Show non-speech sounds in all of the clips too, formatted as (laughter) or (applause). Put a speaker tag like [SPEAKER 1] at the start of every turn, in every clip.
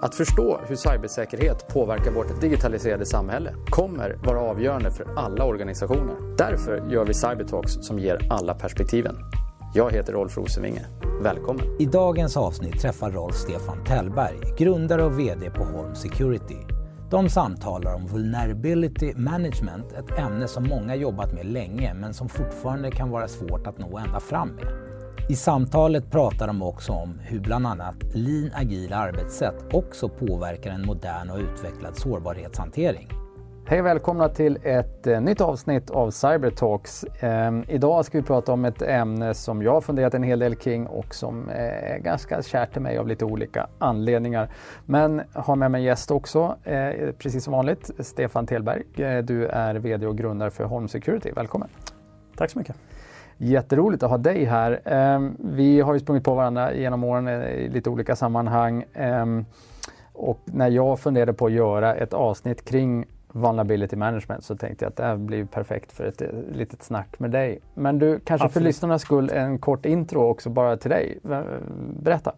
[SPEAKER 1] Att förstå hur cybersäkerhet påverkar vårt digitaliserade samhälle kommer vara avgörande för alla organisationer. Därför gör vi Cybertalks som ger alla perspektiven. Jag heter Rolf Rosenvinge. Välkommen!
[SPEAKER 2] I dagens avsnitt träffar Rolf Stefan Tellberg, grundare och VD på Holm Security. De samtalar om vulnerability management, ett ämne som många jobbat med länge men som fortfarande kan vara svårt att nå ända fram med. I samtalet pratar de också om hur bland annat lean agila arbetssätt också påverkar en modern och utvecklad sårbarhetshantering. Hej och välkomna till ett eh, nytt avsnitt av Cybertalks. Eh, idag ska vi prata om ett ämne som jag har funderat en hel del kring och som är ganska kärt till mig av lite olika anledningar. Men har med mig en gäst också, eh, precis som vanligt, Stefan Telberg. Eh, du är VD och grundare för Holm Security. Välkommen!
[SPEAKER 3] Tack så mycket!
[SPEAKER 2] Jätteroligt att ha dig här. Ehm, vi har ju sprungit på varandra genom åren i lite olika sammanhang. Ehm, och när jag funderade på att göra ett avsnitt kring vulnerability management så tänkte jag att det här blir perfekt för ett litet snack med dig. Men du, kanske Absolut. för lyssnarnas skull en kort intro också bara till dig. Berätta.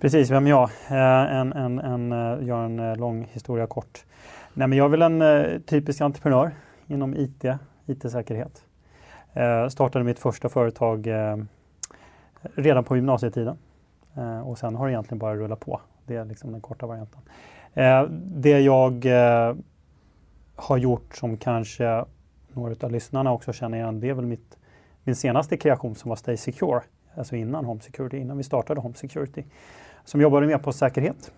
[SPEAKER 3] Precis, vem jag? Eh, en, en, en, eh, gör en eh, lång historia kort. Nej, men jag är väl en typisk entreprenör inom IT, IT-säkerhet. Eh, startade mitt första företag eh, redan på gymnasietiden. Eh, och sen har det egentligen bara rullat på. Det är liksom den korta varianten. Eh, det jag eh, har gjort som kanske några av lyssnarna också känner igen, det är väl mitt, min senaste kreation som var Stay Secure. Alltså innan Home Security, innan vi startade Home Security. Som jobbade med på säkerhet.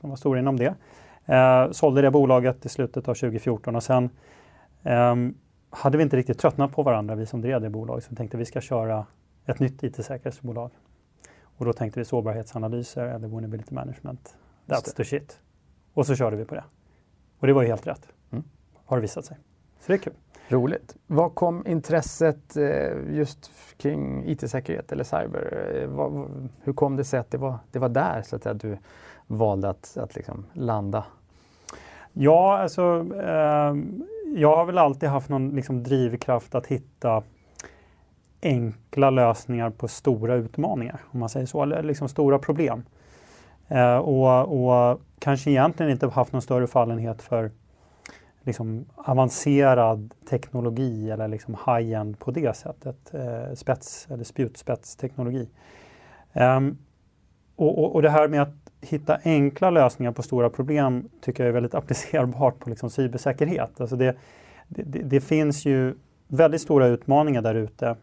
[SPEAKER 3] Som var stor inom det. Eh, sålde det bolaget i slutet av 2014 och sen Um, hade vi inte riktigt tröttnat på varandra, vi som drev det bolaget, så vi tänkte vi ska köra ett nytt IT-säkerhetsbolag. Och då tänkte vi sårbarhetsanalyser eller vulnerability management. That's the shit. Och så körde vi på det. Och det var ju helt rätt, mm. har det visat sig. Så det är kul.
[SPEAKER 2] Roligt. Var kom intresset eh, just kring IT-säkerhet eller cyber? Eh, hur kom det sig att det var, det var där så att du valde att, att liksom landa?
[SPEAKER 3] Ja, alltså eh, jag har väl alltid haft någon liksom, drivkraft att hitta enkla lösningar på stora utmaningar, om man säger så, eller liksom stora problem. Eh, och, och, kanske egentligen inte haft någon större fallenhet för liksom, avancerad teknologi eller liksom high-end på det sättet, eh, spets eller spjutspetsteknologi. Eh, och, och, och det här med att hitta enkla lösningar på stora problem tycker jag är väldigt (laughs) applicerbart på liksom cybersäkerhet. Alltså det, det, det finns ju väldigt stora utmaningar där ute.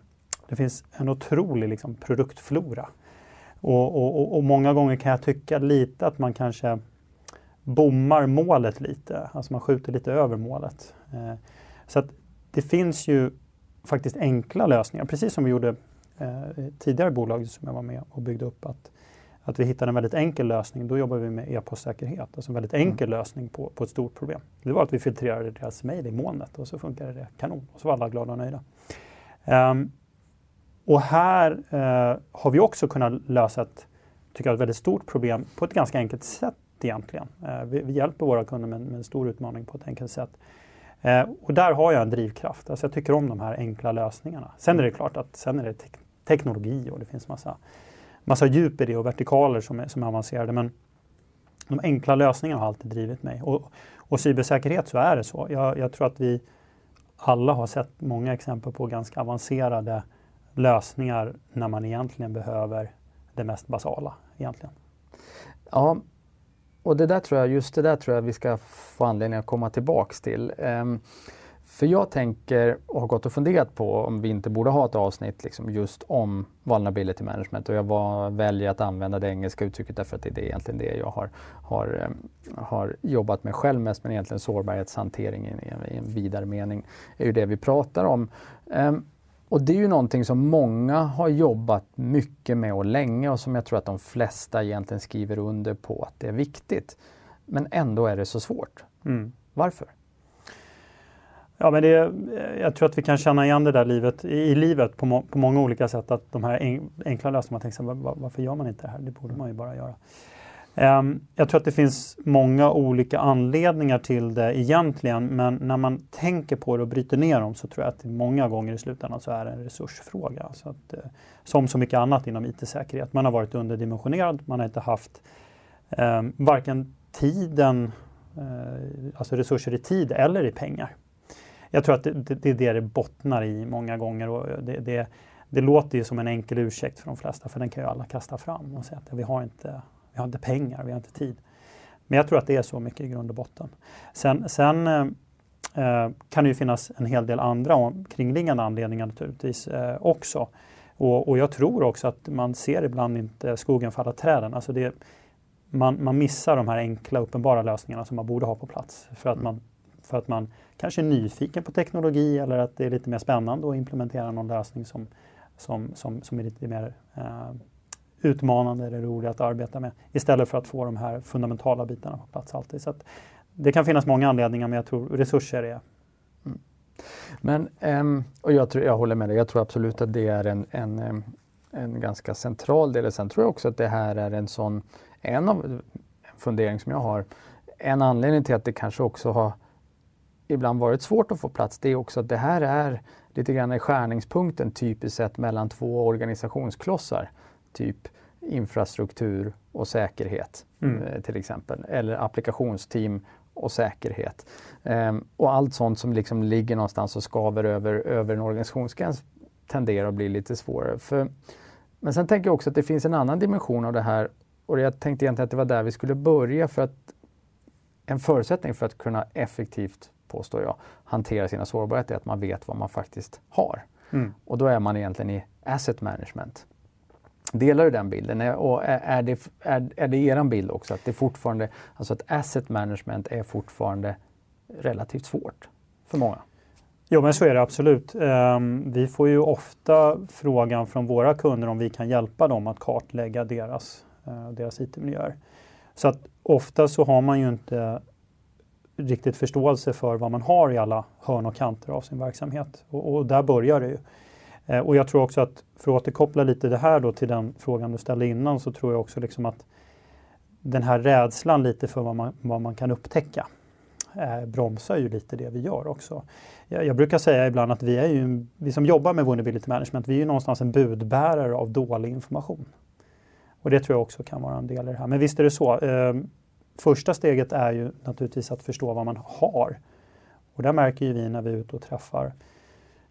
[SPEAKER 3] Det finns en otrolig liksom, produktflora. Och, och, och, många gånger kan jag tycka lite att man kanske bommar målet lite, alltså man skjuter lite över målet. Eh, så att det finns ju faktiskt enkla lösningar, precis som vi gjorde eh, tidigare bolag som jag var med och byggde upp. Att att vi hittade en väldigt enkel lösning. Då jobbar vi med e-postsäkerhet, alltså en väldigt enkel mm. lösning på, på ett stort problem. Det var att vi filtrerade deras mejl i molnet och så funkade det kanon. Och så var alla glada och nöjda. Um, och här uh, har vi också kunnat lösa ett, tycker jag, ett väldigt stort problem på ett ganska enkelt sätt egentligen. Uh, vi, vi, hjälper våra kunder med, med, en stor utmaning på ett enkelt sätt. Uh, och där har jag en drivkraft. Alltså jag tycker om de här enkla lösningarna. Sen är det klart att sen är det te teknologi och det finns massa massa djup i det och vertikaler som är, som är avancerade. Men de enkla lösningarna har alltid drivit mig. Och, och cybersäkerhet så är det så. Jag, jag, tror att vi alla har sett många exempel på ganska avancerade lösningar när man egentligen behöver det mest basala. egentligen.
[SPEAKER 2] Ja, och det där tror jag, just det där tror jag vi ska få anledning att komma tillbaks till. Um, för jag tänker och har gått och funderat på om vi inte borde ha ett avsnitt liksom just om vulnerability management och jag var, väljer att använda det engelska uttrycket därför att det är egentligen det jag har, har, har jobbat med själv mest men egentligen sårbarhetshantering i, i en vidare mening är ju det vi pratar om. Um, och det är ju någonting som många har jobbat mycket med och länge och som jag tror att de flesta egentligen skriver under på att det är viktigt. Men ändå är det så svårt. Mm. Varför?
[SPEAKER 3] Ja, men det, jag tror att vi kan känna igen det där livet, i livet på, må, på många olika sätt. Att de här en, enkla lösningarna, tänker sig, var, varför gör man inte det här? Det borde man ju bara göra. Um, jag tror att det finns många olika anledningar till det egentligen, men när man tänker på det och bryter ner dem så tror jag att det många gånger i slutändan så är det en resursfråga. Så att, uh, som så mycket annat inom IT-säkerhet. Man har varit underdimensionerad, man har inte haft eh, varken tiden, eh, alltså resurser i tid eller i pengar. Jag tror att det, det, det är det det bottnar i många gånger och det, det, det låter ju som en enkel ursäkt för de flesta för den kan ju alla kasta fram och säga att vi har inte, vi har inte pengar, vi har inte tid. Men jag tror att det är så mycket i grund och botten. Sen, sen eh, eh kan det ju finnas en hel del andra kringliggande anledningar naturligtvis eh, också. Och, och, jag tror också att man ser ibland inte skogen falla träden. Alltså det, man, man missar de här enkla uppenbara lösningarna som man borde ha på plats. För att man, för att man kanske är nyfiken på teknologi eller att det är lite mer spännande att implementera någon lösning som, som, som, som är lite mer eh, utmanande eller rolig att arbeta med. Istället för att få de här fundamentala bitarna på plats alltid. Så det kan finnas många anledningar men jag tror resurser är mm.
[SPEAKER 2] Men, um, och jag, tror, jag håller med dig, jag tror absolut att det är en, en, ehm, en ganska central del. Sen tror jag också att det här är en sån, en av en fundering som jag har, en anledning till att det kanske också har ibland varit svårt att få plats, det är också att det här är lite grann i skärningspunkten typiskt sett mellan två organisationsklossar. Typ infrastruktur och säkerhet mm. Eh, till exempel. Eller applikationsteam och säkerhet. Um, och allt sånt som liksom ligger någonstans och skaver över, över en organisationsgräns tenderar att bli lite svårare. För, men sen tänker jag också att det finns en annan dimension av det här och jag tänkte egentligen att det var där vi skulle börja för att en förutsättning för att kunna effektivt, påstår jag, hantera sina sårbarheter är att man vet vad man faktiskt har. Mm. Och då är man egentligen i asset management. Delar du den bilden? Och är det, är, är det er bild också att det fortfarande, alltså att asset management är fortfarande relativt svårt för många?
[SPEAKER 3] Jo, men så är det absolut. Um, vi får ju ofta frågan från våra kunder om vi kan hjälpa dem att kartlägga deras, uh, deras IT-miljöer. Så att ofta så har man ju inte riktigt förståelse för vad man har i alla hörn och kanter av sin verksamhet. Och, och där börjar det ju. Eh, och jag tror också att, för att återkoppla lite det här då till den frågan du ställde innan, så tror jag också liksom att den här rädslan lite för vad man, vad man kan upptäcka eh, bromsar ju lite det vi gör också. Jag, jag, brukar säga ibland att vi är ju, vi som jobbar med vulnerability management, vi är ju någonstans en budbärare av dålig information. Och det tror jag också kan vara en del i det här. Men visst är det så. Eh, första steget är ju naturligtvis att förstå vad man har. Och där märker ju vi när vi är ute och träffar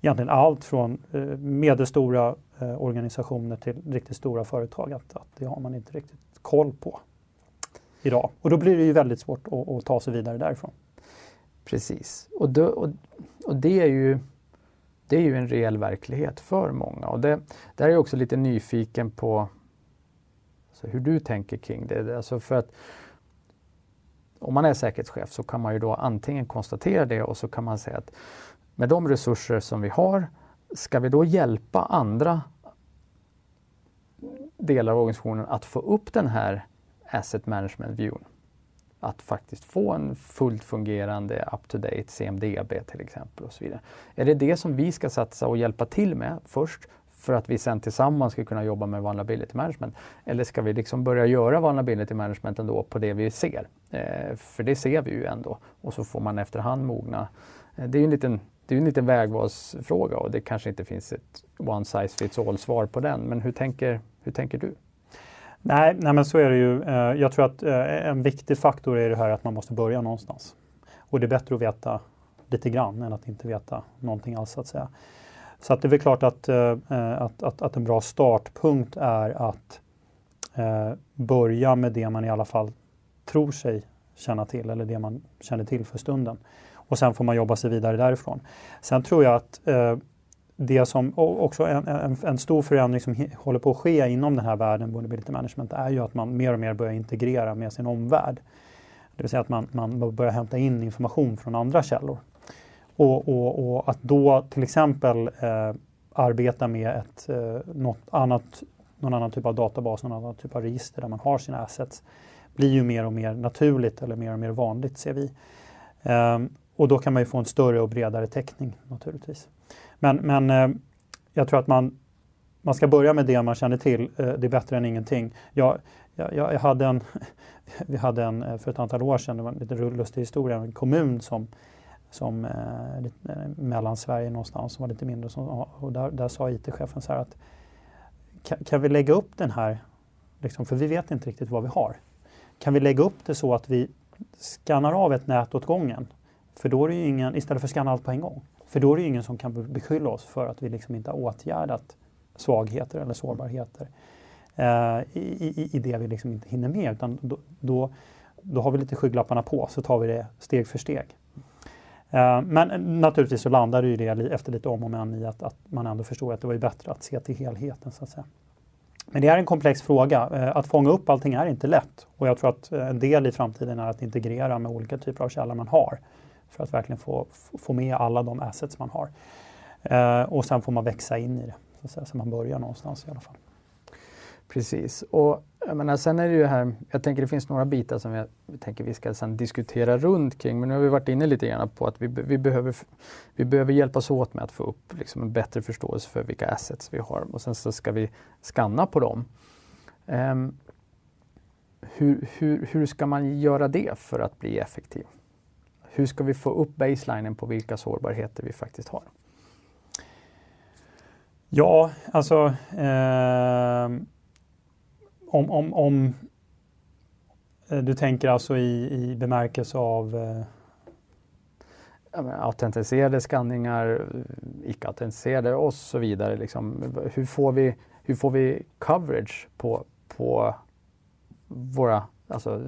[SPEAKER 3] egentligen allt från eh, medelstora eh, organisationer till riktigt stora företag. Att, att det har man inte riktigt koll på idag. Och då blir det ju väldigt svårt att, att ta sig vidare därifrån.
[SPEAKER 2] Precis, och, då, och, och, det, är ju, det är ju en reell verklighet för många. Och det, där är jag också lite nyfiken på alltså hur du tänker kring det. Alltså för att om man är säkerhetschef så kan man ju då antingen konstatera det och så kan man säga att med de resurser som vi har, ska vi då hjälpa andra delar av organisationen att få upp den här asset management viewn? Att faktiskt få en fullt fungerande up-to-date CMDB till exempel och så vidare. Är det det som vi ska satsa och hjälpa till med först för att vi sen tillsammans ska kunna jobba med vulnerability management? Eller ska vi liksom börja göra vulnerability management ändå på det vi ser? Eh, för det ser vi ju ändå och så får man efterhand mogna. Eh, det är en liten det är en liten vägvalsfråga och det kanske inte finns ett one size fits all svar på den. Men hur tänker, hur tänker du?
[SPEAKER 3] Nej, nej, men så är det ju. Eh, jag tror att eh, en viktig faktor är det här att man måste börja någonstans. Och det är bättre att veta lite grann än att inte veta någonting alls så att säga. Så att det är väl klart att, eh, eh, att, att, att en bra startpunkt är att eh, börja med det man i alla fall tror sig känna till eller det man känner till för stunden och sen får man jobba sig vidare därifrån. Sen tror jag att eh, det som också en, en, en, stor förändring som håller på att ske inom den här världen, vulnerability management, är ju att man mer och mer börjar integrera med sin omvärld. Det vill säga att man, man börjar hämta in information från andra källor. Och, och, och att då till exempel eh, arbeta med ett, eh, något annat, någon annan typ av databas, någon annan typ av register där man har sina assets blir ju mer och mer naturligt eller mer och mer vanligt ser vi. Um, och då kan man ju få en större och bredare täckning naturligtvis. Men, men eh, jag tror att man, man ska börja med det man känner till. Eh, det är bättre än ingenting. Jag, jag, jag hade en, (laughs) vi hade en eh, för ett antal år sedan, det var en lite lustig historia, en kommun som, som eh, eh, mellan Sverige någonstans som var lite mindre. Som, och där, där sa IT-chefen så här att kan, kan, vi lägga upp den här, liksom, för vi vet inte riktigt vad vi har. kan vi lägga upp det så att vi skannar av ett nät åt gången? För då är det ingen, istället för att skanna allt på en gång. För då är det ingen som kan beskylla oss för att vi liksom inte har åtgärdat svagheter eller sårbarheter eh, i, i, i, det vi liksom inte hinner med. Utan då, då, då, har vi lite skygglapparna på, så tar vi det steg för steg. Eh, men naturligtvis så landar det ju det efter lite om och men i att, att man ändå förstår att det var bättre att se till helheten. så att säga. Men det är en komplex fråga. Eh, att fånga upp allting är inte lätt. Och jag tror att eh, en del i framtiden är att integrera med olika typer av källor man har för att verkligen få, få med alla de assets man har. Och sen får man växa in i det, så, att säga, så man börjar någonstans i alla fall.
[SPEAKER 2] Precis. Och jag menar, sen är det ju här, jag tänker det finns några bitar som jag tänker vi ska sen diskutera runt kring, men nu har vi varit inne lite grann på att vi, vi, behöver, vi behöver hjälpas åt med att få upp liksom en bättre förståelse för vilka assets vi har och sen så ska vi skanna på dem. Um, hur, hur, hur ska man göra det för att bli effektiv? Hur ska vi få upp baselinen på vilka sårbarheter vi faktiskt har?
[SPEAKER 3] Ja, alltså eh, om, om, om eh, du tänker alltså i, i bemärkelse av eh...
[SPEAKER 2] autentiserade skanningar, icke-autentiserade och så vidare. Liksom. Hur, får vi, hur får vi coverage på, på våra, alltså,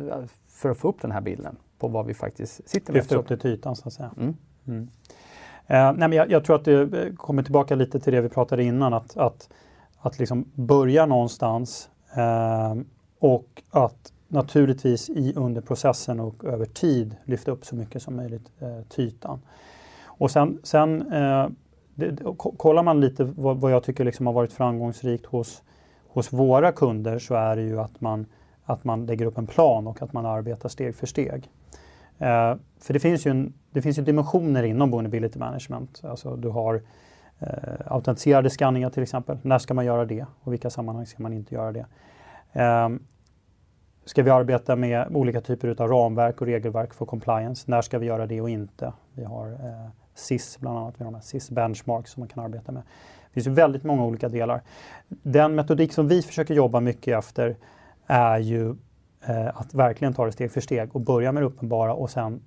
[SPEAKER 2] för att få upp den här bilden? på vad vi faktiskt sitter med.
[SPEAKER 3] Lyfta upp det till ytan så att säga. Mm. Mm. Eh, nej, men jag, jag, tror att det eh, kommer tillbaka lite till det vi pratade innan, att, att, att liksom börja någonstans Ehm, och att naturligtvis i under processen och över tid lyfta upp så mycket som möjligt eh, till ytan. Och sen, sen eh, det, kollar man lite vad, vad jag tycker liksom har varit framgångsrikt hos, hos våra kunder så är det ju att man, att man lägger upp en plan och att man arbetar steg för steg. Eh, för det finns, ju en, det finns ju dimensioner inom vulnerability management. Alltså du har eh, autentiserade skanningar till exempel. När ska man göra det och vilka sammanhang ska man inte göra det? Eh, ska vi arbeta med olika typer av ramverk och regelverk för compliance? När ska vi göra det och inte? Vi har eh, SIS bland annat, vi har SIS benchmarks som man kan arbeta med. Det finns ju väldigt många olika delar. Den metodik som vi försöker jobba mycket efter är ju eh, att verkligen ta det steg för steg och börja med det uppenbara och sen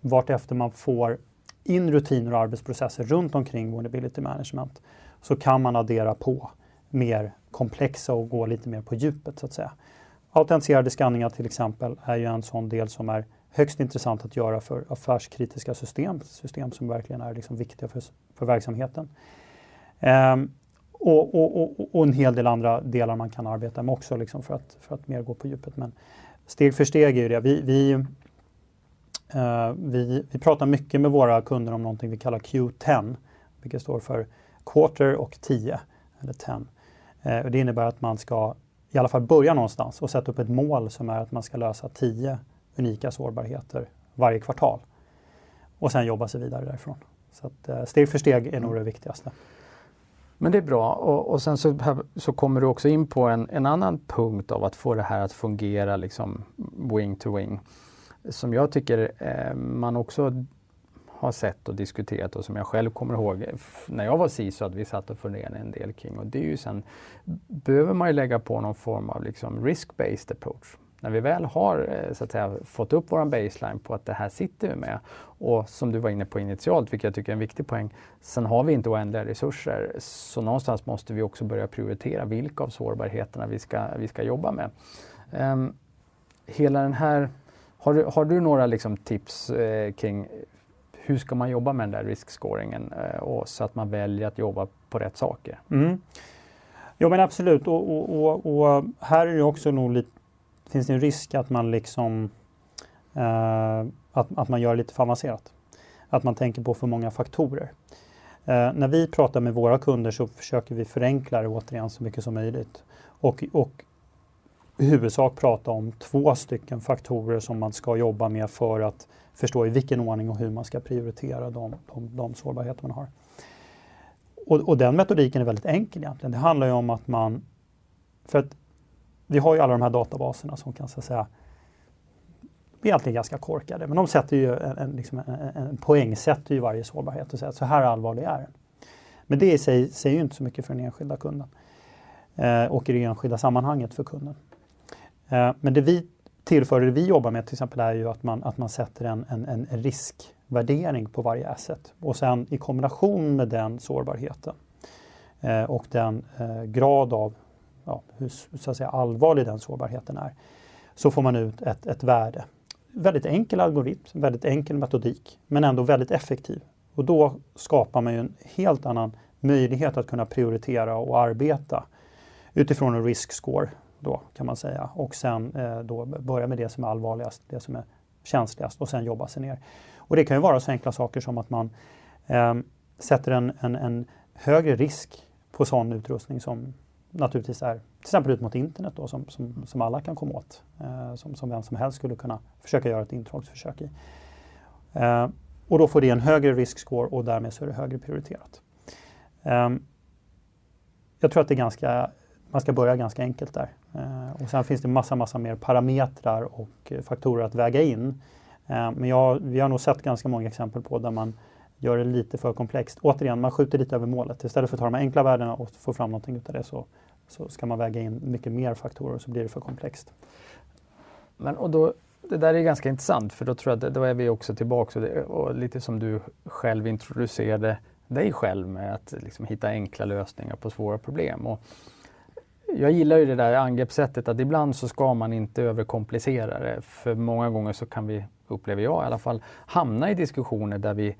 [SPEAKER 3] vartefter man får in rutiner och arbetsprocesser runt omkring vulnerability management så kan man addera på mer komplexa och gå lite mer på djupet så att säga. Autentiserade skanningar till exempel är ju en sån del som är högst intressant att göra för affärskritiska system, system som verkligen är liksom viktiga för, för verksamheten. Ehm, och, och, och, och, en hel del andra delar man kan arbeta med också liksom för, att, för att mer gå på djupet. Men steg för steg är det. Vi, vi, Eh, vi, vi pratar mycket med våra kunder om någonting vi kallar Q10, vilket står för Quarter och 10, eller 10. Eh, det innebär att man ska i alla fall börja någonstans och sätta upp ett mål som är att man ska lösa 10 unika sårbarheter varje kvartal. Och sen jobba sig vidare därifrån. Så att, eh, steg för steg är nog det viktigaste.
[SPEAKER 2] Men det är bra och, och sen så, så kommer du också in på en, en annan punkt av att få det här att fungera liksom wing to wing. Som jag tycker eh, man också har sett och diskuterat och som jag själv kommer ihåg när jag var CISO att vi satt och funderade en del kring. Och det är ju sen, behöver man ju lägga på någon form av liksom risk-based approach när vi väl har eh, så att säga, fått upp vår baseline på att det här sitter vi med och som du var inne på initialt, vilket jag tycker är en viktig poäng, sen har vi inte oändliga resurser. Så någonstans måste vi också börja prioritera vilka av sårbarheterna vi ska, vi ska jobba med. Um, hela den här, har, du, har du några liksom tips eh, kring hur ska man jobba med den där riskscoringen eh, och så att man väljer att jobba på rätt saker?
[SPEAKER 3] Mm. Jo men absolut och, och, och, och här är det också nog lite finns det en risk att man liksom eh, att, att man gör lite för avancerat. Att man tänker på för många faktorer. Eh, när vi pratar med våra kunder så försöker vi förenkla det återigen så mycket som möjligt. Och, och i huvudsak prata om två stycken faktorer som man ska jobba med för att förstå i vilken ordning och hur man ska prioritera de, de, de sårbarheter man har. Och, och, den metodiken är väldigt enkel egentligen. Det handlar ju om att man... För att vi har ju alla de här databaserna som kan så att säga vi är alltid ganska korkade, men de sätter ju en, en, liksom en, en poäng, sätter ju varje sårbarhet och säger att så här allvarlig är den. Men det i sig säger ju inte så mycket för den enskilda kunden eh, och i det enskilda sammanhanget för kunden. Eh, men det vi tillför det vi jobbar med till exempel är ju att man, att man sätter en, en, en riskvärdering på varje asset och sen i kombination med den sårbarheten eh, och den eh, grad av ja, hur så att säga, allvarlig den sårbarheten är så får man ut ett, ett värde. Väldigt enkel algoritm, väldigt enkel metodik men ändå väldigt effektiv. Och då skapar man ju en helt annan möjlighet att kunna prioritera och arbeta utifrån en risk score då kan man säga och sen eh, då börja med det som är allvarligast, det som är känsligast och sen jobba sig ner. Och det kan ju vara så enkla saker som att man eh, sätter en, en, en, högre risk på sån utrustning som naturligtvis är till exempel ut mot internet då, som, som, som alla kan komma åt. Eh, som, som vem som helst skulle kunna försöka göra ett intrångsförsök i. Eh, och då får det en högre riskscore och därmed så är det högre prioriterat. Ehm, jag tror att det är ganska, man ska börja ganska enkelt där. Eh, och sen finns det massa, massa mer parametrar och eh, faktorer att väga in. Eh, men jag, vi har nog sett ganska många exempel på där man gör det lite för komplext. Återigen, man skjuter lite över målet. Istället för att ta de enkla värdena och få fram någonting utav det så, så ska man väga in mycket mer faktorer och så blir det för komplext.
[SPEAKER 2] Men och då, det där är ganska intressant för då tror jag att då är vi också tillbaka och, det, och lite som du själv introducerade dig själv med att liksom hitta enkla lösningar på svåra problem. Och jag gillar ju det där angreppssättet att ibland så ska man inte överkomplicera det. För många gånger så kan vi, upplever jag i alla fall, hamna i diskussioner där vi,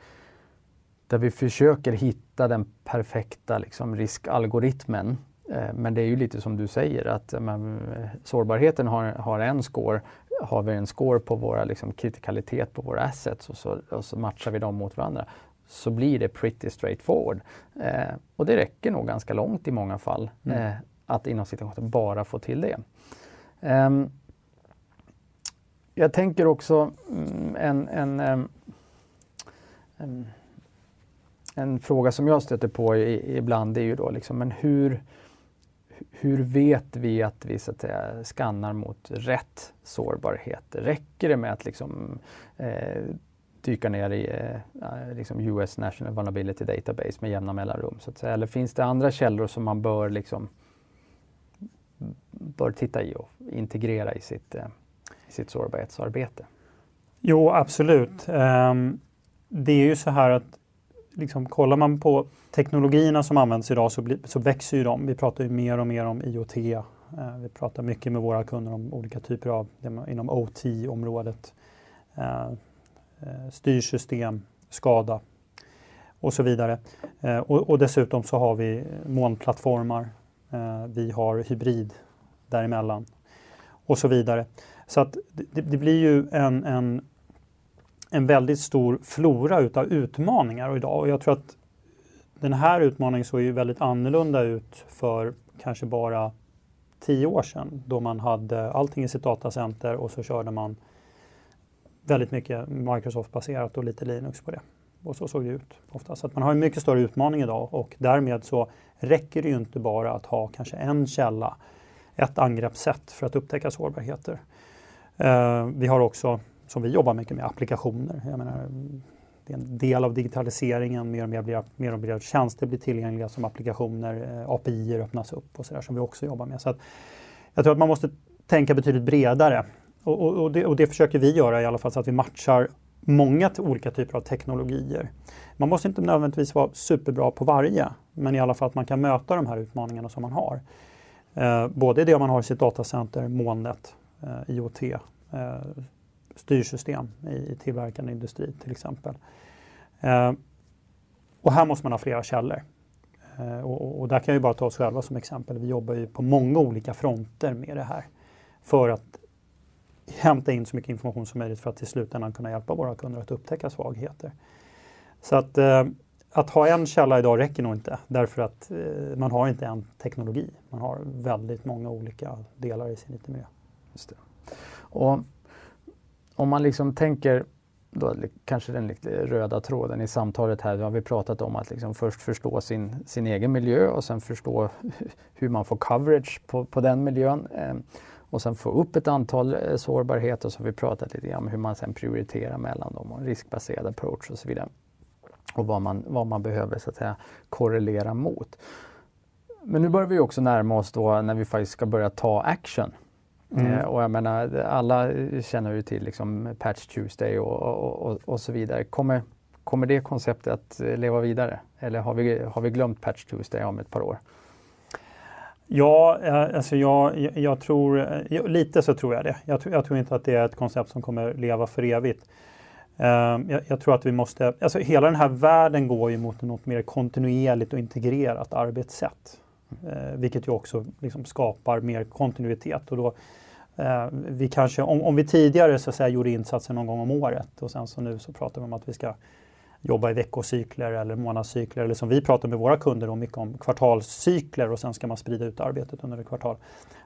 [SPEAKER 2] där vi försöker hitta den perfekta liksom, riskalgoritmen. Eh, men det är ju lite som du säger att men, sårbarheten har, har en score. Har vi en score på våra liksom, kritikalitet på våra assets och så, och så matchar vi dem mot varandra så blir det pretty straightforward. Eh, och det räcker nog ganska långt i många fall mm. eh, att inom situationen bara få till det. Um, jag tänker också en, en, en, en, en fråga som jag stöter på i, ibland är ju då liksom, men hur, hur vet vi att vi så att säga, skannar mot rätt sårbarhet? Räcker det med att liksom, eh, dyka ner i eh, liksom US National Vulnerability Database med jämna mellanrum. Så att säga. Eller finns det andra källor som man bör, liksom, bör titta i och integrera i sitt, eh, i sitt sårbarhetsarbete?
[SPEAKER 3] Jo, absolut. Ehm, det är ju så här att liksom, kollar man på teknologierna som används idag så, bli, så växer ju de. Vi pratar ju mer och mer om IoT. Ehm, vi pratar mycket med våra kunder om olika typer av inom OT-området. Ehm, eh, styrsystem, skada och så vidare. Och, och dessutom så har vi molnplattformar, vi har hybrid däremellan och så vidare. Så att det, det blir ju en, en, en väldigt stor flora utav utmaningar idag och jag tror att den här utmaningen såg ju väldigt annorlunda ut för kanske bara tio år sedan då man hade allting i sitt datacenter och så körde man väldigt mycket Microsoft-baserat och lite Linux på det. Och så såg det ut ofta. Så att man har en mycket större utmaning idag och därmed så räcker det ju inte bara att ha kanske en källa, ett angreppssätt för att upptäcka sårbarheter. Eh, vi har också, som vi jobbar mycket med, applikationer. Jag menar, det är en del av digitaliseringen, mer och mer, blir, mer, och mer tjänster blir tillgängliga som applikationer, eh, API öppnas upp och sådär som vi också jobbar med. Så att jag tror att man måste tänka betydligt bredare och, och, och, det, och, det, försöker vi göra i alla fall så att vi matchar många olika typer av teknologier. Man måste inte nödvändigtvis vara superbra på varje, men i alla fall att man kan möta de här utmaningarna som man har. Eh, både det man har i sitt datacenter, molnet, eh, IoT, eh, styrsystem i, i tillverkande industri till exempel. Eh, och här måste man ha flera källor. Eh, och, och, där kan jag bara ta oss själva som exempel. Vi jobbar ju på många olika fronter med det här för att hämta in så mycket information som möjligt för att till slutändan kunna hjälpa våra kunder att upptäcka svagheter. Så att, eh, att ha en källa idag räcker nog inte därför att eh, man har inte en teknologi. Man har väldigt många olika delar i sin IT-miljö. Just det.
[SPEAKER 2] Och om man liksom tänker då kanske den röda tråden i samtalet här, då har vi pratat om att liksom först förstå sin, sin egen miljö och sen förstå (laughs) hur man får coverage på, på den miljön. Eh, och sen få upp ett antal eh, sårbarheter och så har vi pratat lite grann om hur man sen prioriterar mellan dem och riskbaserad approach och så vidare. Och vad man, vad man behöver så att säga korrelera mot. Men nu börjar vi också närma oss då när vi faktiskt ska börja ta action. Mm. Eh, och jag menar, alla känner ju till liksom Patch Tuesday och, och, och, och, så vidare. Kommer, kommer det konceptet att leva vidare? Eller har vi, har vi glömt Patch Tuesday om ett par år?
[SPEAKER 3] Ja, eh, alltså jag, jag tror, lite så tror jag det. Jag tror, jag tror, inte att det är ett koncept som kommer leva för evigt. Ehm, jag, jag, tror att vi måste, alltså hela den här världen går ju mot något mer kontinuerligt och integrerat arbetssätt. Eh, vilket ju också liksom skapar mer kontinuitet. Och då, eh, vi kanske, om, om vi tidigare så att säga, gjorde insatser någon gång om året och sen så nu så pratar vi om att vi ska jobba i veckocykler eller månadscykler eller som vi pratar med våra kunder om mycket om kvartalscykler och sen ska man sprida ut arbetet under ett kvartal.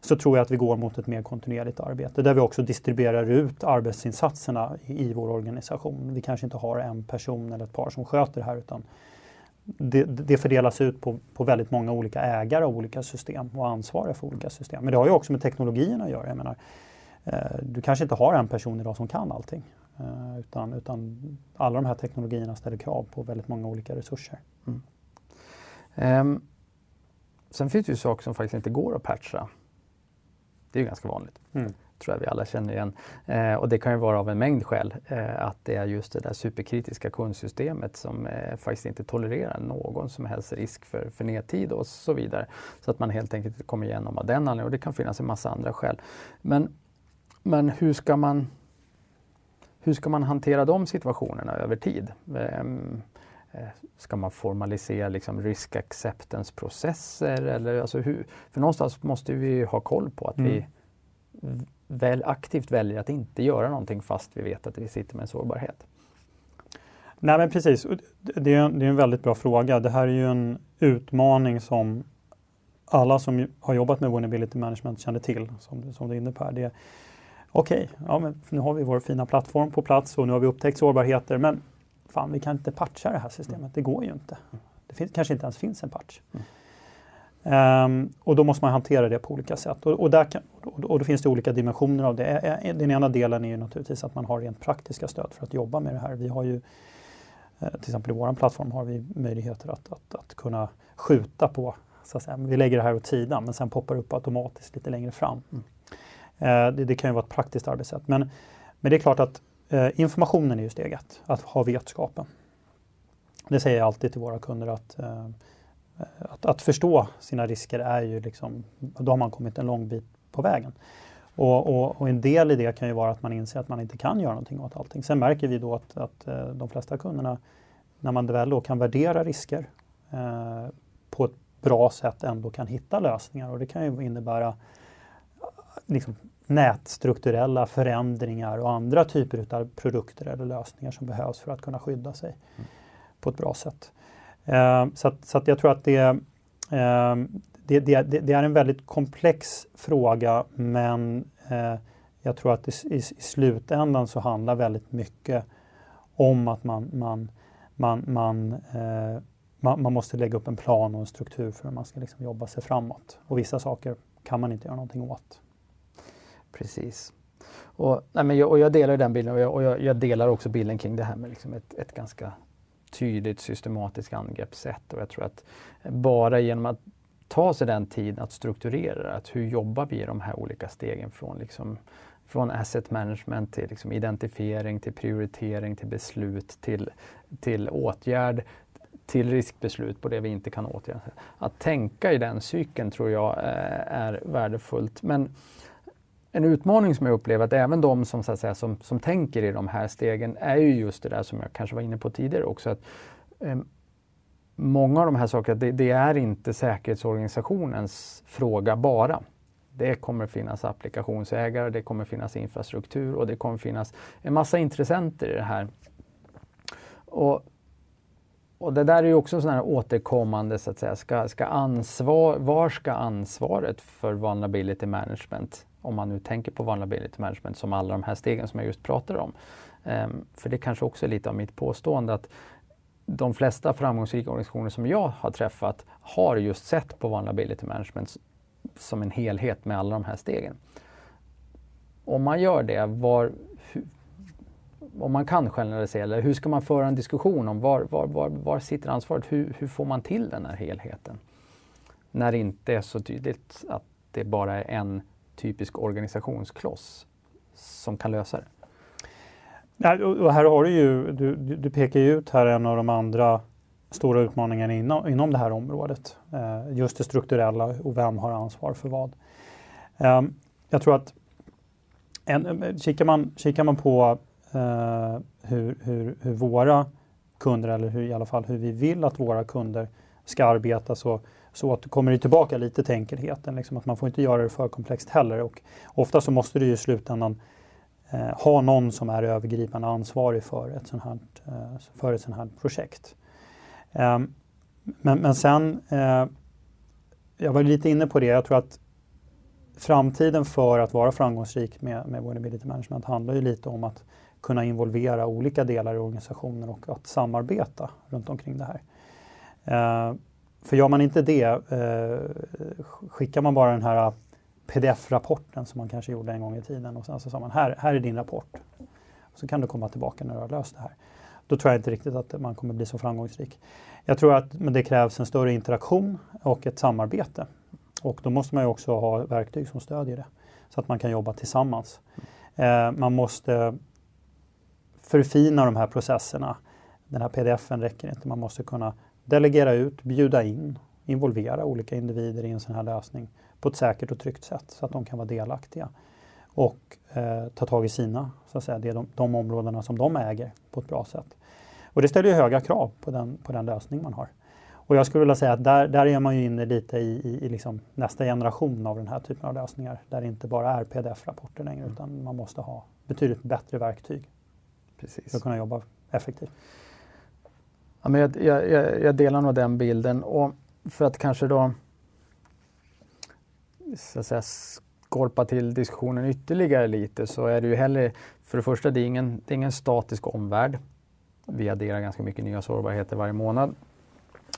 [SPEAKER 3] Så tror jag att vi går mot ett mer kontinuerligt arbete där vi också distribuerar ut arbetsinsatserna i, i vår organisation. Vi kanske inte har en person eller ett par som sköter det här utan det, det, fördelas ut på, på väldigt många olika ägare av olika system och ansvariga för olika system. Men det har ju också med teknologin att göra. Jag menar, du kanske inte har en person idag som kan allting. Eh, utan, utan alla de här teknologierna ställer krav på väldigt många olika resurser. Mm.
[SPEAKER 2] Um, sen finns det ju saker som faktiskt inte går att patcha. Det är ju ganska vanligt. Mm tror jag vi alla känner igen. Eh, och det kan ju vara av en mängd skäl. Eh, att det är just det där superkritiska kundsystemet som eh, faktiskt inte tolererar någon som helst risk för, för nedtid och så vidare. Så att man helt enkelt kommer igenom av den anledningen. Och det kan finnas en massa andra skäl. Men, men hur ska man hur ska man hantera de situationerna över tid? Eh, ska man formalisera liksom risk acceptance-processer? Eller alltså hur, för någonstans måste vi ha koll på att mm. vi väl, aktivt väljer att inte göra någonting fast vi vet att vi sitter med en sårbarhet.
[SPEAKER 3] Nej men precis, det är, det är en väldigt bra fråga. Det här är ju en utmaning som alla som har jobbat med vulnerability management känner till, som, som du är inne på här. Det, okej, ja, men nu har vi vår fina plattform på plats och nu har vi upptäckt sårbarheter, men fan, vi kan inte patcha det här systemet. Det går ju inte. Det finns, kanske inte ens finns en patch. Um, och då måste man hantera det på olika sätt. Och, och, där kan, och, och då finns det olika dimensioner av det. Den ena delen är ju naturligtvis att man har rent praktiska stöd för att jobba med det här. Vi har ju eh, till exempel i vår plattform har vi möjligheter att, att, att kunna skjuta på, så att säga. vi lägger det här åt sidan men sen poppar det upp automatiskt lite längre fram. Mm. Eh, det, det, kan ju vara ett praktiskt arbetssätt. Men, men det är klart att eh, informationen är ju steg ett, att ha vetskapen. Det säger jag alltid till våra kunder att, eh, att, att, förstå sina risker är ju liksom, då har man kommit en lång bit på vägen. Och, och, och, en del i det kan ju vara att man inser att man inte kan göra någonting åt allting. Sen märker vi då att, att eh, de flesta kunderna, när man väl då kan värdera risker eh, på ett bra sätt ändå kan hitta lösningar och det kan ju innebära liksom, nätstrukturella förändringar och andra typer av produkter eller lösningar som behövs för att kunna skydda sig mm. på ett bra sätt. Eh, så, att, så att jag tror att det, eh, det, det, det, är en väldigt komplex fråga men eh, jag tror att i, i, slutändan så handlar väldigt mycket om att man, man, man, man, eh, man, man, måste lägga upp en plan och en struktur för hur man ska liksom jobba sig framåt. Och vissa saker kan man inte göra någonting åt.
[SPEAKER 2] Precis. Och, nej, men jag, och jag delar den bilden och, jag, och jag, jag, delar också bilden kring det här med liksom ett, ett ganska tydligt systematiskt angreppssätt. Och jag tror att bara genom att ta sig den tiden att strukturera att hur jobbar vi i de här olika stegen från, liksom, från asset management till liksom identifiering, till prioritering, till beslut, till, till åtgärd, till riskbeslut på det vi inte kan åtgärda. Att tänka i den cykeln tror jag eh, är värdefullt. Men en utmaning som jag upplever att även de som, så att säga, som, som tänker i de här stegen är ju just det där som jag kanske var inne på tidigare också. Att, eh, många av de här sakerna, det, det, är inte säkerhetsorganisationens fråga bara. Det kommer finnas applikationsägare, det kommer finnas infrastruktur och det kommer finnas en massa intressenter i det här. Och, och det där är ju också sån här återkommande, så att säga, ska, ska ansvar, var ska ansvaret för vulnerability management om man nu tänker på vulnerability management som alla de här stegen som jag just pratade om. Um, för det kanske också är lite av mitt påstående att de flesta framgångsrika organisationer som jag har träffat har just sett på vulnerability management som en helhet med alla de här stegen. Om man gör det, var, hur, om man kan generalisera, eller hur ska man föra en diskussion om var, var, var, var sitter ansvaret? Hur, hur får man till den här helheten? När det inte är så tydligt att det bara är en typisk organisationskloss som kan lösa det?
[SPEAKER 3] Nej, och här har du ju, du, du pekar ju ut här en av de andra stora utmaningarna inom, inom det här området. Eh, just det strukturella och vem har ansvar för vad. Eh, jag tror att en, eh, kikar, man, kikar man på eh, hur, hur, hur, våra kunder, eller hur, i alla fall hur vi vill att våra kunder ska arbeta så, så att kommer det tillbaka lite till enkelheten. Liksom att man får inte göra det för komplext heller. Och ofta så måste du i slutändan eh, ha någon som är övergripande ansvarig för ett sånt här, eh, för ett sånt här projekt. Eh, men, men sen, eh, jag var lite inne på det, jag tror att framtiden för att vara framgångsrik med, med vulnerability management handlar ju lite om att kunna involvera olika delar i organisationen och att samarbeta runt omkring det här. Ehm, för gör man inte det, eh, skickar man bara den här eh, pdf-rapporten som man kanske gjorde en gång i tiden och sen så sa man här, här är din rapport. Så kan du komma tillbaka när du har löst det här. Då tror jag inte riktigt att man kommer bli så framgångsrik. Jag tror att men det krävs en större interaktion och ett samarbete. Och då måste man ju också ha verktyg som stödjer det så att man kan jobba tillsammans. Eh, man måste förfina de här processerna. Den här pdf-en räcker inte. Man måste kunna delegera ut, bjuda in, involvera olika individer i en sån här lösning på ett säkert och tryggt sätt så att de kan vara delaktiga och eh, ta tag i sina, så att säga, det de, de områdena som de äger på ett bra sätt. Och det ställer ju höga krav på den, på den lösning man har. Och jag skulle vilja säga att där, där är man ju inne lite i, i, i liksom nästa generation av den här typen av lösningar där det inte bara är pdf-rapporter längre mm. utan man måste ha betydligt bättre verktyg Precis. för att kunna jobba effektivt.
[SPEAKER 2] Ja, men jag, jag, jag delar nog den bilden och för att kanske då så att säga, skorpa till diskussionen ytterligare lite så är det ju heller, för det första, det är ingen, det är ingen statisk omvärld. Vi adderar ganska mycket nya sårbarheter varje månad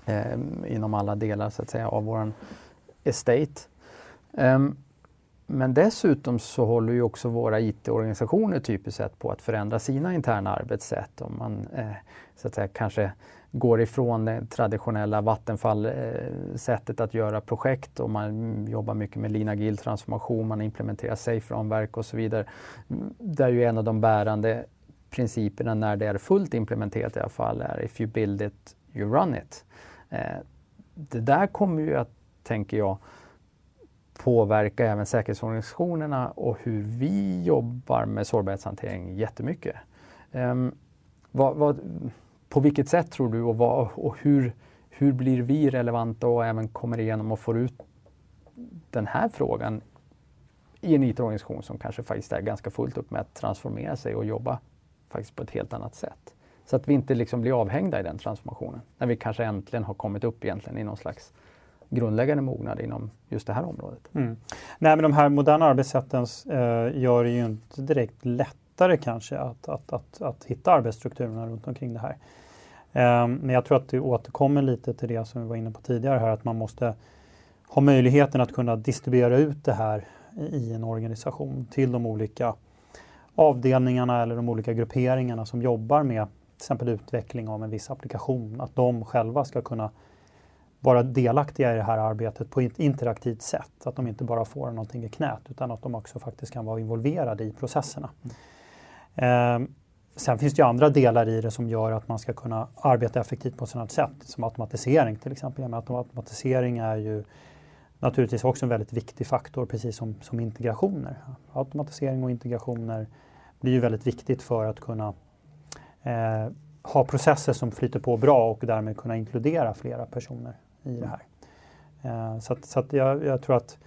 [SPEAKER 2] eh, inom alla delar så att säga av våran estate. Eh, men dessutom så håller ju också våra IT-organisationer typiskt sett på att förändra sina interna arbetssätt. Om man eh, så att säga, kanske går ifrån det traditionella Vattenfall-sättet att göra projekt och man jobbar mycket med Lina Agil-transformation, man implementerar SAFE-ramverk och så vidare. Det är ju en av de bärande principerna när det är fullt implementerat i alla fall är if you build it, you run it. Eh, det där kommer ju att, tänker jag, påverka även säkerhetsorganisationerna och hur vi jobbar med sårbarhetshantering jättemycket. Um, vad, vad, på vilket sätt tror du och, vad, och hur, hur blir vi relevanta och även kommer igenom och får ut den här frågan i en IT-organisation som kanske faktiskt är ganska fullt upp med att transformera sig och jobba faktiskt på ett helt annat sätt. Så att vi inte liksom blir avhängda i den transformationen. När vi kanske äntligen har kommit upp egentligen i någon slags grundläggande mognad inom just det här området. Mm.
[SPEAKER 3] Nej, men de här moderna arbetssätten eh, gör det ju inte direkt lätt lättare kanske att, att, att, att hitta arbetsstrukturerna runt omkring det här. Ehm, men jag tror att det återkommer lite till det som vi var inne på tidigare här, att man måste ha möjligheten att kunna distribuera ut det här i en organisation till de olika avdelningarna eller de olika grupperingarna som jobbar med till exempel utveckling av en viss applikation, att de själva ska kunna vara delaktiga i det här arbetet på ett interaktivt sätt. Att de inte bara får någonting i knät utan att de också faktiskt kan vara involverade i processerna. Mm. Eh, sen finns det ju andra delar i det som gör att man ska kunna arbeta effektivt på ett sådant sätt som automatisering till exempel. automatisering är ju naturligtvis också en väldigt viktig faktor precis som, som integrationer. Automatisering och integrationer blir ju väldigt viktigt för att kunna eh, ha processer som flyter på bra och därmed kunna inkludera flera personer i det här. Eh, så att, så att jag, jag, tror att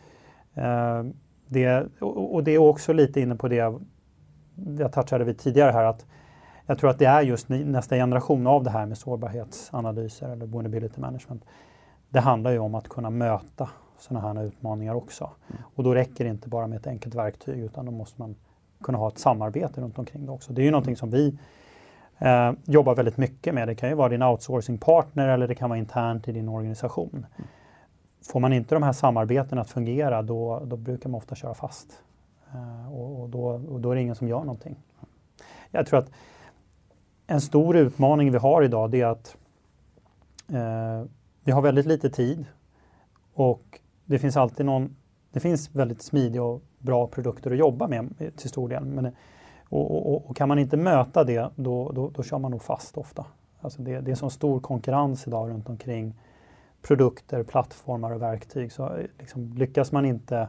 [SPEAKER 3] eh, det, och, och det är också lite inne på det jag touchade vid tidigare här, att jag tror att det är just nästa generation av det här med sårbarhetsanalyser eller vulnerability management. Det handlar ju om att kunna möta sådana här utmaningar också. Mm. Och då räcker det inte bara med ett enkelt verktyg utan då måste man kunna ha ett samarbete runt omkring det också. Det är ju någonting som vi eh, jobbar väldigt mycket med. Det kan ju vara din outsourcingpartner eller det kan vara internt i din organisation. Får man inte de här samarbetena att fungera då, då brukar man ofta köra fast. Eh, då, och då är det ingen som gör någonting. Jag tror att en stor utmaning vi har idag det är att eh, vi har väldigt lite tid och det finns alltid någon det finns väldigt smidiga och bra produkter att jobba med eh, till stor del. Men, eh, och, och, och kan man inte möta det, då, då, då kör man nog fast ofta. Alltså det, det är så stor konkurrens idag runt omkring produkter, plattformar och verktyg. Så eh, liksom, lyckas man inte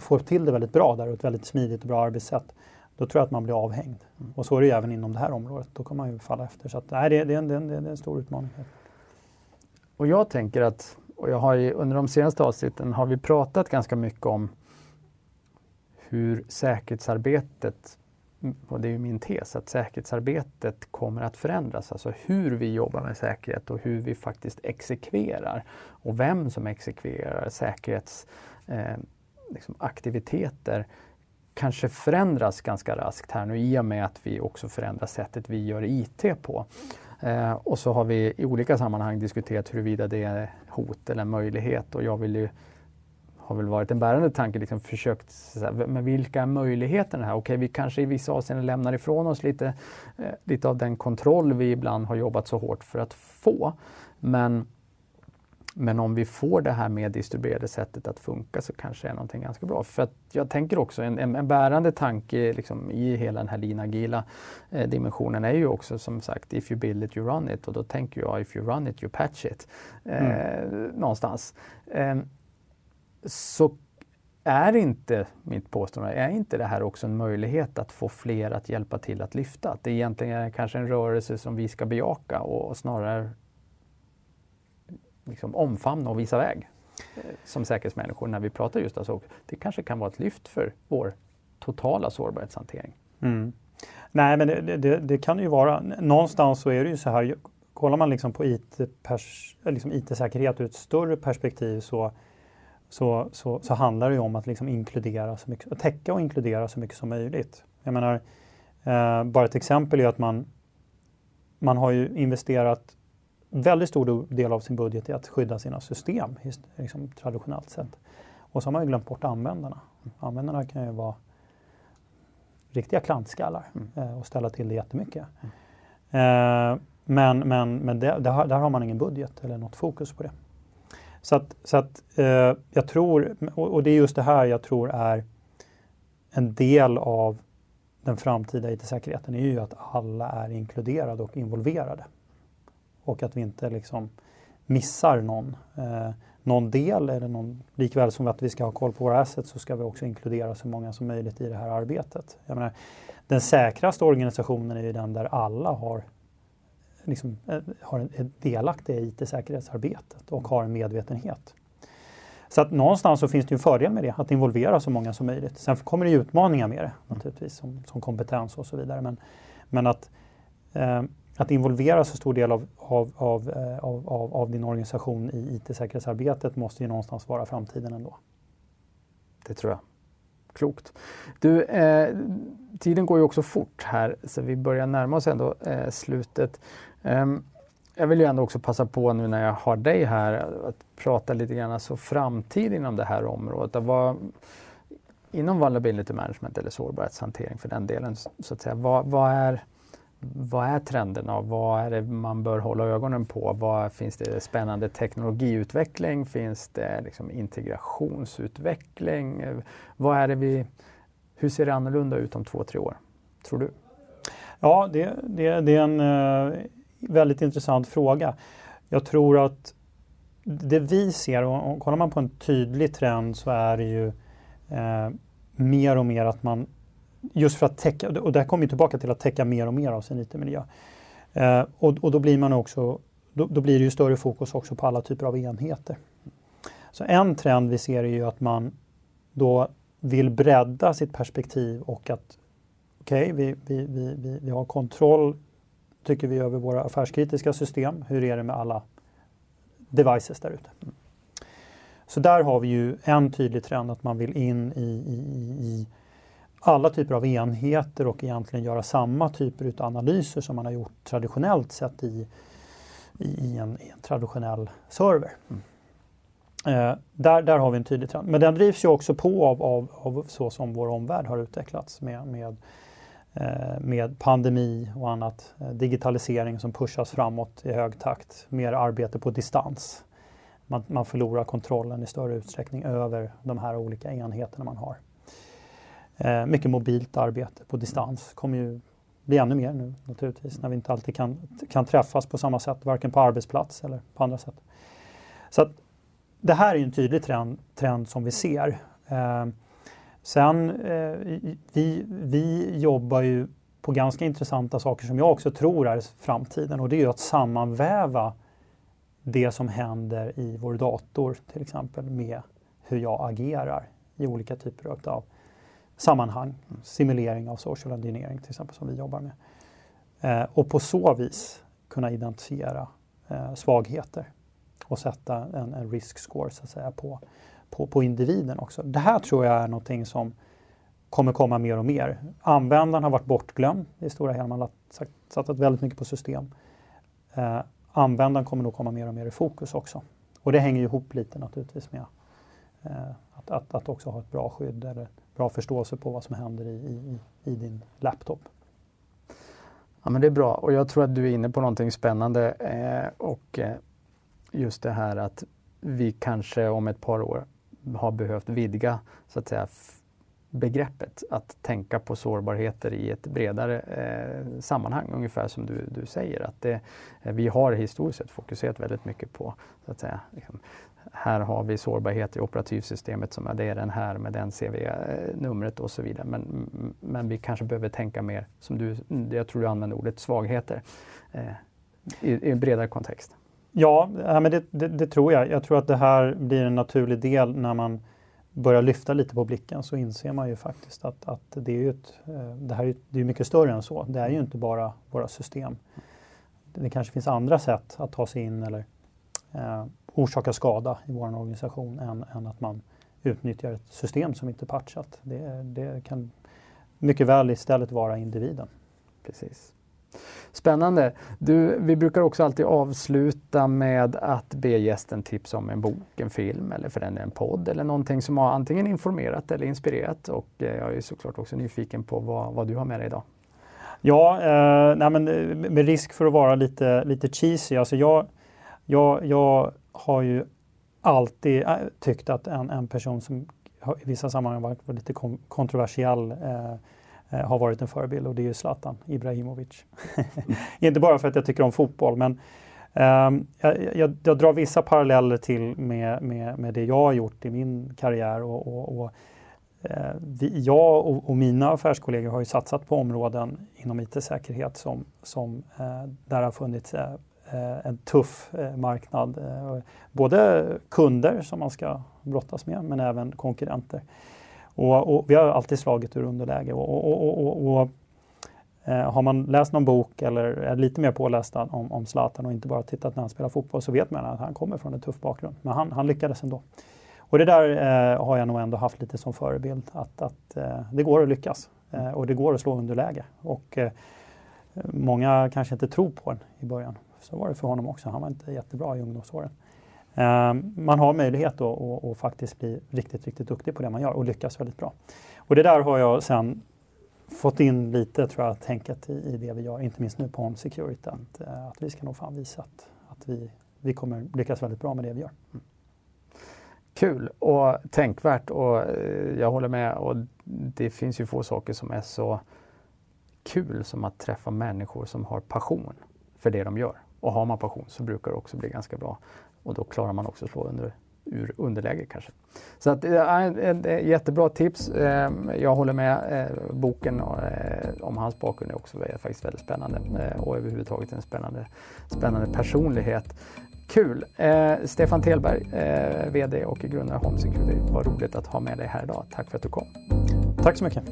[SPEAKER 3] få till det väldigt bra där och ett väldigt smidigt och bra arbetssätt, då tror jag att man blir avhängd. Mm. Och så är det ju även inom det här området. Då kommer man ju falla efter. Så att, nej, det, det, det, det, det är en stor utmaning.
[SPEAKER 2] Och jag tänker att, och jag har ju, under de senaste avsnitten har vi pratat ganska mycket om hur säkerhetsarbetet, och det är ju min tes, att säkerhetsarbetet kommer att förändras. Alltså hur vi jobbar med säkerhet och hur vi faktiskt exekverar och vem som exekverar säkerhetsaktiviteter eh, liksom kanske förändras ganska raskt här nu i och med att vi också förändrar sättet vi gör IT på. Eh, och så har vi i olika sammanhang diskuterat huruvida det är hot eller möjlighet och jag vill ju har väl varit en bärande tanke, liksom försökt, med vilka är möjligheterna här? Okej, vi kanske i vissa avseenden lämnar ifrån oss lite, eh, lite av den kontroll vi ibland har jobbat så hårt för att få. Men, men om vi får det här med distribuerade sättet att funka så kanske det är någonting ganska bra. För jag tänker också en, en, en bärande tanke liksom, i hela den här lean agila eh, dimensionen är ju också som sagt if you build it you run it och då tänker jag if you run it you patch it. Eh, mm. Någonstans. Eh, så är inte, mitt påstående, är inte det här också en möjlighet att få fler att hjälpa till att lyfta? Att det egentligen är kanske en rörelse som vi ska bejaka och snarare liksom omfamna och visa väg eh, som säkerhetsmänniskor när vi pratar just alltså. Det kanske kan vara ett lyft för vår totala sårbarhetshantering. Mm.
[SPEAKER 3] Nej, men det, det, det, kan ju vara. Någonstans så är det ju så här. Kollar man liksom på IT-säkerhet eh, liksom IT ur ett större perspektiv så så, så, så handlar det ju om att liksom inkludera så mycket, täcka och inkludera så mycket som möjligt. Jag menar, eh, bara ett exempel är att man, man har ju investerat väldigt stor del av sin budget i att skydda sina system liksom, traditionellt sett. Och så har man ju glömt bort användarna. Användarna kan ju vara riktiga klantskallar mm. eh, och ställa till det jättemycket. Mm. Men men, men det, där, där har man ingen budget eller något fokus på det. Så att, så att eh, jag tror, och det är just det här jag tror är en del av den framtida IT-säkerheten är ju att alla är inkluderade och involverade. Och att vi inte liksom missar någon, eh, någon del, eller någon, likväl som att vi ska ha koll på våra assets så ska vi också inkludera så många som möjligt i det här arbetet. Jag menar, den säkraste organisationen är ju den där alla har liksom, eh, har en, är delaktiga i IT-säkerhetsarbetet och har en medvetenhet. Så att någonstans så finns det ju en fördel med det, att involvera så många som möjligt. Sen kommer det utmaningar med det naturligtvis, som, som kompetens och så vidare. Men, men att, eh, att involvera så stor del av, av, av, eh, av, av, av din organisation i IT-säkerhetsarbetet måste ju någonstans vara framtiden ändå.
[SPEAKER 2] Det tror jag. Klokt. Du, eh, tiden går ju också fort här så vi börjar närma oss ändå eh, slutet. Eh, jag vill ju ändå också passa på nu när jag har dig här att prata lite grann alltså framtid inom det här området. Vad, inom vulnerability management eller sårbarhetshantering för den delen, så att säga, vad, vad, är, vad är trenderna och vad är det man bör hålla ögonen på? Vad, finns det spännande teknologiutveckling? Finns det liksom integrationsutveckling? Vad är det vi, hur ser det annorlunda ut om två, tre år, tror du?
[SPEAKER 3] Ja, det, det, det är en eh, väldigt intressant fråga. Jag tror att det vi ser, och kollar man på en tydlig trend så är det ju eh, mer och mer att man, just för att täcka, och det här kommer tillbaka till att täcka mer och mer av sin IT-miljö. Eh, och, och, då blir man också, då, då, blir det ju större fokus också på alla typer av enheter. Så en trend vi ser är ju att man då vill bredda sitt perspektiv och att okej, okay, vi, vi, vi, vi, har kontroll tycker vi över våra affärskritiska system. Hur är det med alla devices där ute? Så där har vi ju en tydlig trend att man vill in i, i, i alla typer av enheter och egentligen göra samma typer av analyser som man har gjort traditionellt sett i, i, en, i en traditionell server. Mm. Eh, där, där har vi en tydlig trend. Men den drivs ju också på av, av, av så som vår omvärld har utvecklats med, med Eh, med pandemi och annat. Eh, digitalisering som pushas framåt i hög takt. Mer arbete på distans. man, man förlorar kontrollen i större utsträckning över de här olika enheterna man har. Eh, mycket mobilt arbete på distans kommer ju bli ännu mer nu naturligtvis när vi inte alltid kan, kan träffas på samma sätt, varken på arbetsplats eller på andra sätt. Så att, det här är en tydlig trend, trend som vi ser. Eh, sen, eh, vi, vi jobbar ju på ganska intressanta saker som jag också tror är framtiden och det är ju att sammanväva det som händer i vår dator till exempel med hur jag agerar i olika typer av sammanhang. Simulering av social engineering till exempel som vi jobbar med. Eh, och på så vis kunna identifiera eh, svagheter och sätta en, en risk score så att säga på, på, på individen också. Det här tror jag är någonting som kommer komma mer och mer. Användaren har varit bortglömd i stora hela. Man har satsat väldigt mycket på system. Eh, användaren kommer nog komma mer och mer i fokus också. Och det hänger ihop lite naturligtvis med eh, att, att, att, också ha ett bra skydd eller bra förståelse på vad som händer i, i, i din laptop.
[SPEAKER 2] Ja, men det är bra och jag tror att du är inne på någonting spännande eh, och eh, just det här att vi kanske om ett par år har behövt vidga så att säga begreppet att tänka på sårbarheter i ett bredare eh, sammanhang, ungefär som du, du säger. Att det, eh, vi har historiskt sett fokuserat väldigt mycket på, så att säga, liksom, här har vi sårbarhet i operativsystemet som är det är den här med den CV-numret och så vidare. Men, men vi kanske behöver tänka mer, som du, jag tror du använde ordet, svagheter eh, i, i en bredare kontext.
[SPEAKER 3] Ja, men det, det, det, tror jag. Jag tror att det här blir en naturlig del när man börjar lyfta lite på blicken så inser man ju faktiskt att, att det, är ett, eh, det här är, det är mycket större än så. Det är ju inte bara våra system. Det kanske finns andra sätt att ta sig in eller eh, orsaka skada i vår organisation än, än, att man utnyttjar ett system som inte är patchat. Det, det kan mycket väl istället vara individen.
[SPEAKER 2] Precis. Spännande. Du, vi brukar också alltid avsluta med att be gästen tipsa om en bok, en film eller för den en podd eller någonting som har antingen informerat eller inspirerat. Och eh, jag är såklart också nyfiken på vad, vad du har med dig idag.
[SPEAKER 3] Ja, eh, nej men, eh, med risk för att vara lite, lite cheesy. Alltså jag, jag, jag har ju alltid äh, tyckt att en, en person som i vissa sammanhang varit lite kontroversiell eh, eh, har varit en förebild och det är ju Zlatan Ibrahimovic. (laughs) Inte bara för att jag tycker om fotboll men um, jag, jag, jag, drar vissa paralleller till med, med, med det jag har gjort i min karriär och, och, och eh, vi, jag och, och, mina affärskollegor har ju satsat på områden inom IT-säkerhet som, som eh, där har funnits eh, en tuff marknad. Både kunder som man ska brottas med men även konkurrenter. Och, och, vi har alltid slagit ur underläge. Och, och, eh, har man läst någon bok eller är lite mer påläst om, om Zlatan och inte bara tittat när han spelar fotboll så vet man att han kommer från en tuff bakgrund. Men han, han lyckades ändå. Och det där eh, har jag nog ändå haft lite som förebild. Att, att eh, det går att lyckas eh, och det går att slå underläge. Och eh, många kanske inte tror på den i början. Så var det för honom också. Han var inte jättebra i ungdomsåren. Ehm, man har möjlighet att, att faktiskt bli riktigt, riktigt duktig på det man gör och lyckas väldigt bra. Och det där har jag sen fått in lite, tror jag, tänket i, i det vi gör, inte minst nu på Home Security, att, eh, att vi ska nog fan visa att, att vi, vi kommer lyckas väldigt bra med det vi gör. Mm.
[SPEAKER 2] Kul och tänkvärt och eh, jag håller med. Och det finns ju få saker som är så kul som att träffa människor som har passion för det de gör. Och har man passion så brukar det också bli ganska bra och då klarar man också att slå under, ur underläge kanske. Så att, äh, jättebra tips. Ehm, jag håller med. Eh, boken eh, om hans bakgrund är också faktiskt väldigt spännande eh, och överhuvudtaget en spännande, spännande personlighet. Kul! Eh, Stefan Telberg, eh, VD och grundare Home Security. Vad roligt att ha med dig här idag. Tack för att du kom.
[SPEAKER 3] Tack så mycket.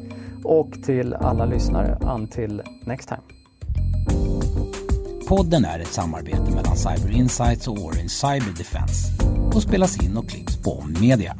[SPEAKER 2] Och till alla lyssnare, until next time.
[SPEAKER 4] Podden är ett samarbete mellan Cyber Insights och Orange Cyber Defense och spelas in och klipps på Media.